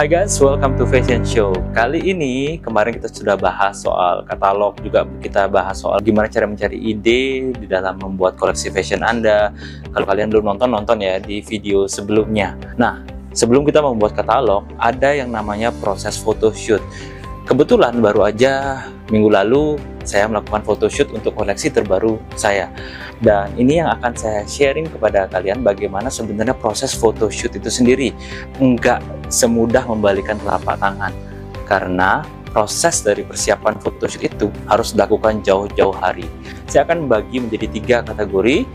Hai guys, welcome to Fashion Show. Kali ini kemarin kita sudah bahas soal katalog, juga kita bahas soal gimana cara mencari ide di dalam membuat koleksi fashion Anda. Kalau kalian belum nonton, nonton ya di video sebelumnya. Nah, sebelum kita membuat katalog, ada yang namanya proses photoshoot. Kebetulan baru aja minggu lalu saya melakukan photoshoot untuk koleksi terbaru saya. Dan ini yang akan saya sharing kepada kalian bagaimana sebenarnya proses photoshoot itu sendiri. Enggak semudah membalikan telapak tangan. Karena proses dari persiapan photoshoot itu harus dilakukan jauh-jauh hari. Saya akan membagi menjadi tiga kategori,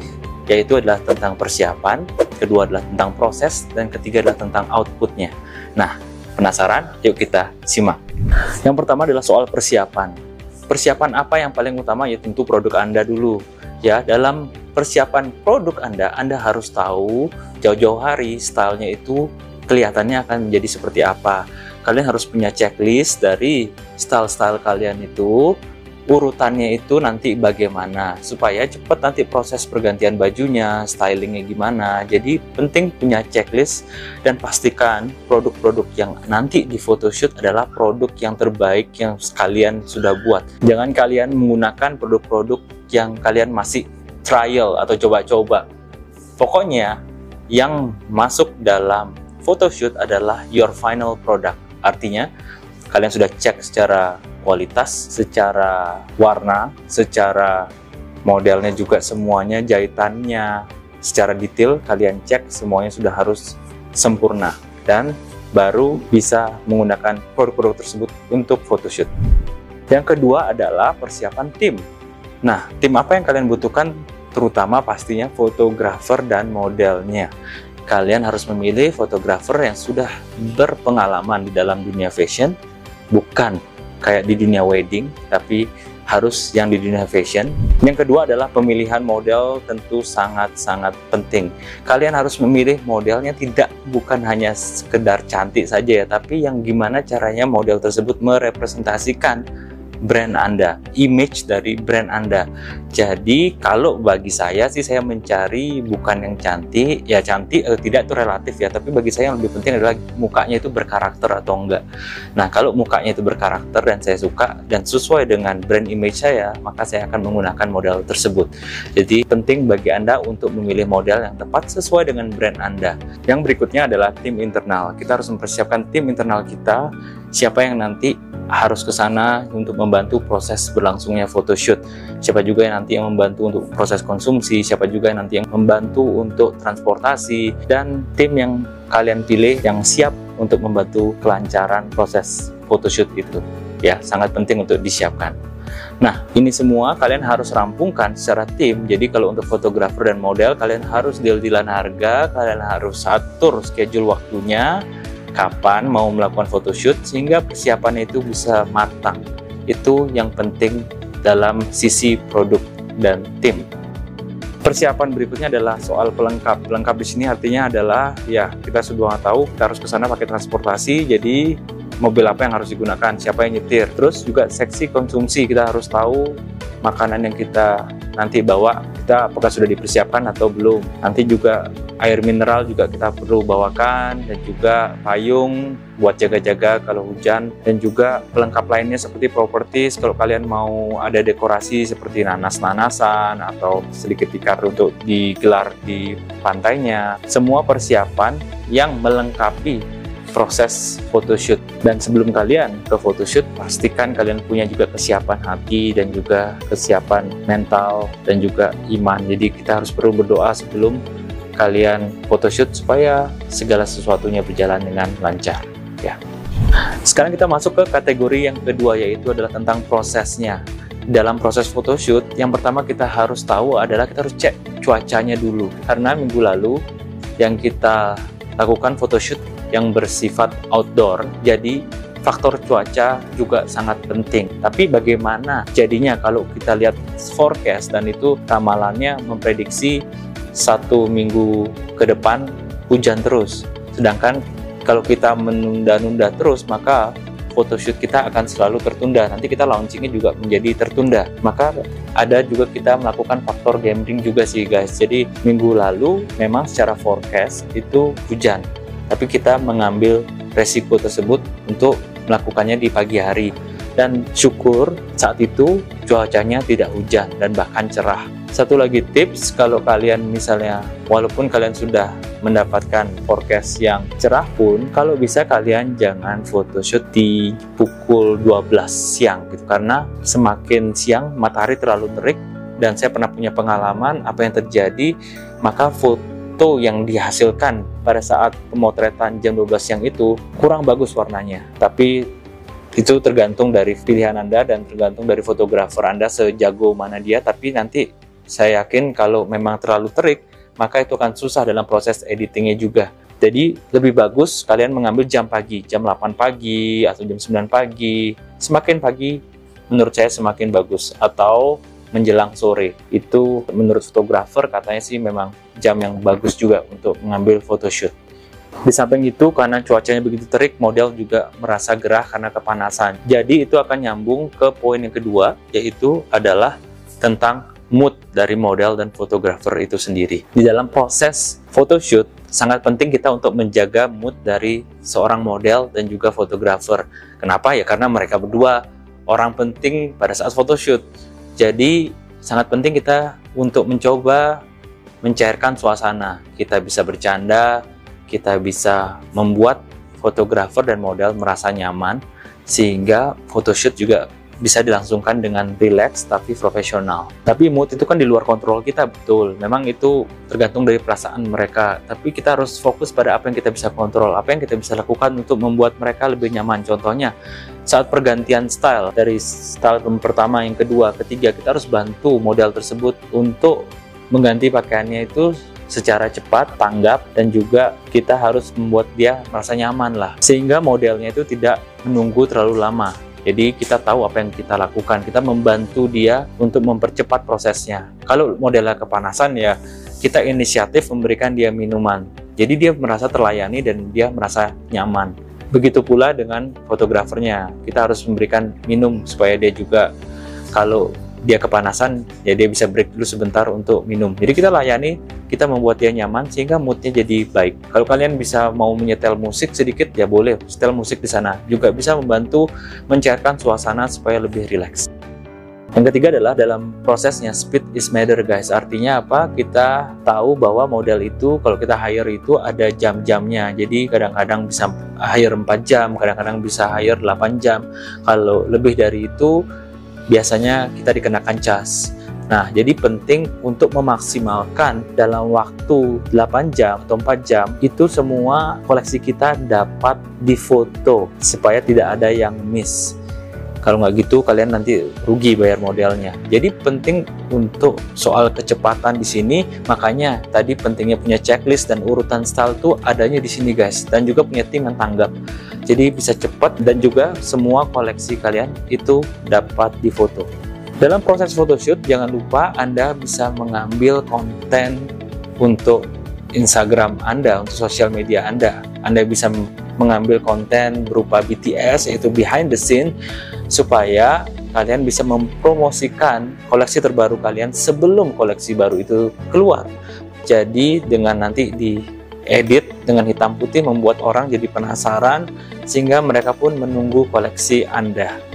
yaitu adalah tentang persiapan, kedua adalah tentang proses, dan ketiga adalah tentang outputnya. Nah, penasaran? Yuk kita simak. Yang pertama adalah soal persiapan. Persiapan apa yang paling utama ya tentu produk Anda dulu. Ya, dalam persiapan produk Anda, Anda harus tahu jauh-jauh hari stylenya itu kelihatannya akan menjadi seperti apa. Kalian harus punya checklist dari style-style kalian itu urutannya itu nanti bagaimana supaya cepat nanti proses pergantian bajunya, stylingnya gimana. Jadi penting punya checklist dan pastikan produk-produk yang nanti di photoshoot adalah produk yang terbaik yang kalian sudah buat. Jangan kalian menggunakan produk-produk yang kalian masih trial atau coba-coba. Pokoknya yang masuk dalam photoshoot adalah your final product. Artinya kalian sudah cek secara kualitas, secara warna, secara modelnya juga semuanya, jahitannya, secara detail kalian cek semuanya sudah harus sempurna dan baru bisa menggunakan produk-produk tersebut untuk photoshoot. Yang kedua adalah persiapan tim. Nah, tim apa yang kalian butuhkan? Terutama pastinya fotografer dan modelnya. Kalian harus memilih fotografer yang sudah berpengalaman di dalam dunia fashion, bukan kayak di dunia wedding, tapi harus yang di dunia fashion. Yang kedua adalah pemilihan model tentu sangat-sangat penting. Kalian harus memilih modelnya tidak bukan hanya sekedar cantik saja ya, tapi yang gimana caranya model tersebut merepresentasikan brand Anda, image dari brand Anda. Jadi kalau bagi saya sih saya mencari bukan yang cantik, ya cantik atau tidak itu relatif ya, tapi bagi saya yang lebih penting adalah mukanya itu berkarakter atau enggak. Nah kalau mukanya itu berkarakter dan saya suka dan sesuai dengan brand image saya, maka saya akan menggunakan model tersebut. Jadi penting bagi Anda untuk memilih model yang tepat sesuai dengan brand Anda. Yang berikutnya adalah tim internal. Kita harus mempersiapkan tim internal kita, siapa yang nanti harus ke sana untuk membantu proses berlangsungnya photoshoot. Siapa juga yang nanti yang membantu untuk proses konsumsi, siapa juga yang nanti yang membantu untuk transportasi, dan tim yang kalian pilih yang siap untuk membantu kelancaran proses photoshoot itu. Ya, sangat penting untuk disiapkan. Nah, ini semua kalian harus rampungkan secara tim. Jadi kalau untuk fotografer dan model, kalian harus deal-dealan harga, kalian harus atur schedule waktunya, kapan mau melakukan photoshoot sehingga persiapannya itu bisa matang. Itu yang penting dalam sisi produk dan tim. Persiapan berikutnya adalah soal pelengkap. Pelengkap di sini artinya adalah ya kita sudah tahu kita harus ke sana pakai transportasi, jadi mobil apa yang harus digunakan, siapa yang nyetir. Terus juga seksi konsumsi kita harus tahu makanan yang kita nanti bawa kita apakah sudah dipersiapkan atau belum. Nanti juga air mineral juga kita perlu bawakan dan juga payung buat jaga-jaga kalau hujan dan juga pelengkap lainnya seperti properties kalau kalian mau ada dekorasi seperti nanas-nanasan atau sedikit tikar untuk digelar di pantainya. Semua persiapan yang melengkapi proses photoshoot. Dan sebelum kalian ke photoshoot pastikan kalian punya juga kesiapan hati dan juga kesiapan mental dan juga iman. Jadi kita harus perlu berdoa sebelum kalian photoshoot supaya segala sesuatunya berjalan dengan lancar ya. Sekarang kita masuk ke kategori yang kedua yaitu adalah tentang prosesnya. Dalam proses photoshoot, yang pertama kita harus tahu adalah kita harus cek cuacanya dulu. Karena minggu lalu yang kita lakukan photoshoot yang bersifat outdoor, jadi faktor cuaca juga sangat penting. Tapi bagaimana jadinya kalau kita lihat forecast dan itu ramalannya memprediksi satu minggu ke depan hujan terus. Sedangkan kalau kita menunda-nunda terus, maka photoshoot kita akan selalu tertunda. Nanti kita launchingnya juga menjadi tertunda. Maka ada juga kita melakukan faktor gambling juga sih guys. Jadi minggu lalu memang secara forecast itu hujan. tapi kita mengambil resiko tersebut untuk melakukannya di pagi hari dan syukur saat itu cuacanya tidak hujan dan bahkan cerah. Satu lagi tips kalau kalian misalnya walaupun kalian sudah mendapatkan forecast yang cerah pun kalau bisa kalian jangan photoshoot di pukul 12 siang gitu. Karena semakin siang matahari terlalu terik dan saya pernah punya pengalaman apa yang terjadi maka foto yang dihasilkan pada saat pemotretan jam 12 siang itu kurang bagus warnanya. Tapi itu tergantung dari pilihan Anda dan tergantung dari fotografer Anda sejago mana dia tapi nanti saya yakin kalau memang terlalu terik, maka itu akan susah dalam proses editingnya juga. Jadi lebih bagus kalian mengambil jam pagi, jam 8 pagi atau jam 9 pagi. Semakin pagi menurut saya semakin bagus atau menjelang sore. Itu menurut fotografer katanya sih memang jam yang bagus juga untuk mengambil photoshoot. Di samping itu karena cuacanya begitu terik, model juga merasa gerah karena kepanasan. Jadi itu akan nyambung ke poin yang kedua yaitu adalah tentang mood dari model dan fotografer itu sendiri. Di dalam proses photoshoot, sangat penting kita untuk menjaga mood dari seorang model dan juga fotografer. Kenapa? Ya karena mereka berdua orang penting pada saat photoshoot. Jadi sangat penting kita untuk mencoba mencairkan suasana. Kita bisa bercanda, kita bisa membuat fotografer dan model merasa nyaman sehingga photoshoot juga bisa dilangsungkan dengan relax tapi profesional. Tapi mood itu kan di luar kontrol kita betul. Memang itu tergantung dari perasaan mereka. Tapi kita harus fokus pada apa yang kita bisa kontrol, apa yang kita bisa lakukan untuk membuat mereka lebih nyaman. Contohnya saat pergantian style dari style pertama, yang kedua, ketiga kita harus bantu model tersebut untuk mengganti pakaiannya itu secara cepat, tanggap, dan juga kita harus membuat dia merasa nyaman lah. Sehingga modelnya itu tidak menunggu terlalu lama. Jadi kita tahu apa yang kita lakukan, kita membantu dia untuk mempercepat prosesnya. Kalau modelnya kepanasan ya kita inisiatif memberikan dia minuman. Jadi dia merasa terlayani dan dia merasa nyaman. Begitu pula dengan fotografernya, kita harus memberikan minum supaya dia juga kalau dia kepanasan, ya dia bisa break dulu sebentar untuk minum. Jadi kita layani, kita membuat dia nyaman sehingga moodnya jadi baik. Kalau kalian bisa mau menyetel musik sedikit, ya boleh setel musik di sana. Juga bisa membantu mencairkan suasana supaya lebih rileks. Yang ketiga adalah dalam prosesnya speed is matter guys. Artinya apa? Kita tahu bahwa model itu kalau kita hire itu ada jam-jamnya. Jadi kadang-kadang bisa hire 4 jam, kadang-kadang bisa hire 8 jam. Kalau lebih dari itu biasanya kita dikenakan cas. Nah, jadi penting untuk memaksimalkan dalam waktu 8 jam atau 4 jam itu semua koleksi kita dapat difoto supaya tidak ada yang miss. Kalau nggak gitu kalian nanti rugi bayar modelnya. Jadi penting untuk soal kecepatan di sini, makanya tadi pentingnya punya checklist dan urutan style tuh adanya di sini guys, dan juga punya tim yang tanggap. Jadi bisa cepat dan juga semua koleksi kalian itu dapat difoto. Dalam proses photoshoot jangan lupa Anda bisa mengambil konten untuk Instagram Anda, untuk sosial media Anda. Anda bisa mengambil konten berupa BTS yaitu behind the scene supaya kalian bisa mempromosikan koleksi terbaru kalian sebelum koleksi baru itu keluar. Jadi dengan nanti di edit dengan hitam putih membuat orang jadi penasaran sehingga mereka pun menunggu koleksi Anda.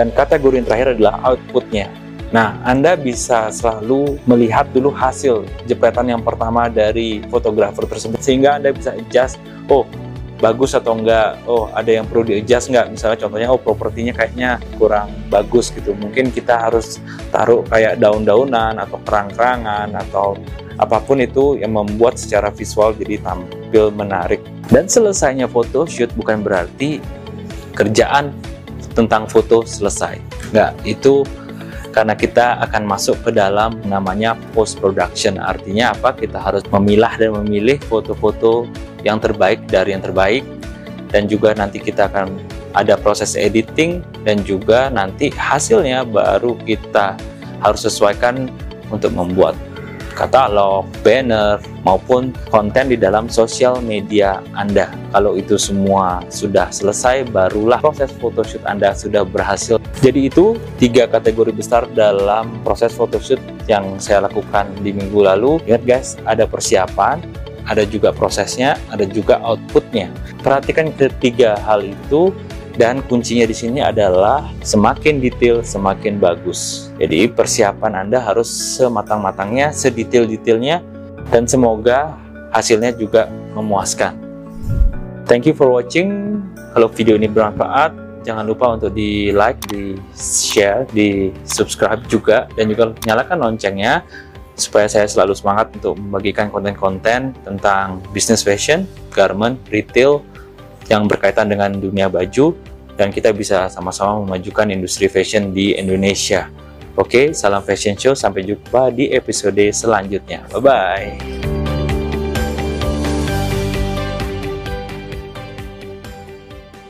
Dan kategori yang terakhir adalah outputnya. Nah, Anda bisa selalu melihat dulu hasil jepretan yang pertama dari fotografer tersebut sehingga Anda bisa adjust, oh bagus atau enggak, oh ada yang perlu di-adjust enggak, misalnya contohnya oh propertinya kayaknya kurang bagus gitu, mungkin kita harus taruh kayak daun-daunan atau kerang-kerangan atau apa pun itu yang membuat secara visual jadi tampil menarik. Dan selesainya foto shoot bukan berarti kerjaan tentang foto selesai. Enggak, itu karena kita akan masuk ke dalam namanya post production. Artinya apa? Kita harus memilah dan memilih foto-foto yang terbaik dari yang terbaik dan juga nanti kita akan ada proses editing dan juga nanti hasilnya baru kita harus sesuaikan untuk membuat katalog, banner, maupun konten di dalam sosial media Anda. Kalau itu semua sudah selesai, barulah proses photoshoot Anda sudah berhasil. Jadi itu tiga kategori besar dalam proses photoshoot yang saya lakukan di minggu lalu. Ingat guys, ada persiapan, ada juga prosesnya, ada juga outputnya. Perhatikan ketiga hal itu dan kuncinya di sini adalah semakin detail semakin bagus. Jadi persiapan Anda harus sematang-matangnya, sedetail-detailnya dan semoga hasilnya juga memuaskan. Thank you for watching. Kalau video ini bermanfaat, jangan lupa untuk di like, di share, di subscribe juga dan juga nyalakan loncengnya supaya saya selalu semangat untuk membagikan konten-konten tentang business fashion, garment, retail yang berkaitan dengan dunia baju dan kita bisa sama-sama memajukan industri fashion di Indonesia. Oke, salam fashion show, sampai jumpa di episode selanjutnya. Bye-bye.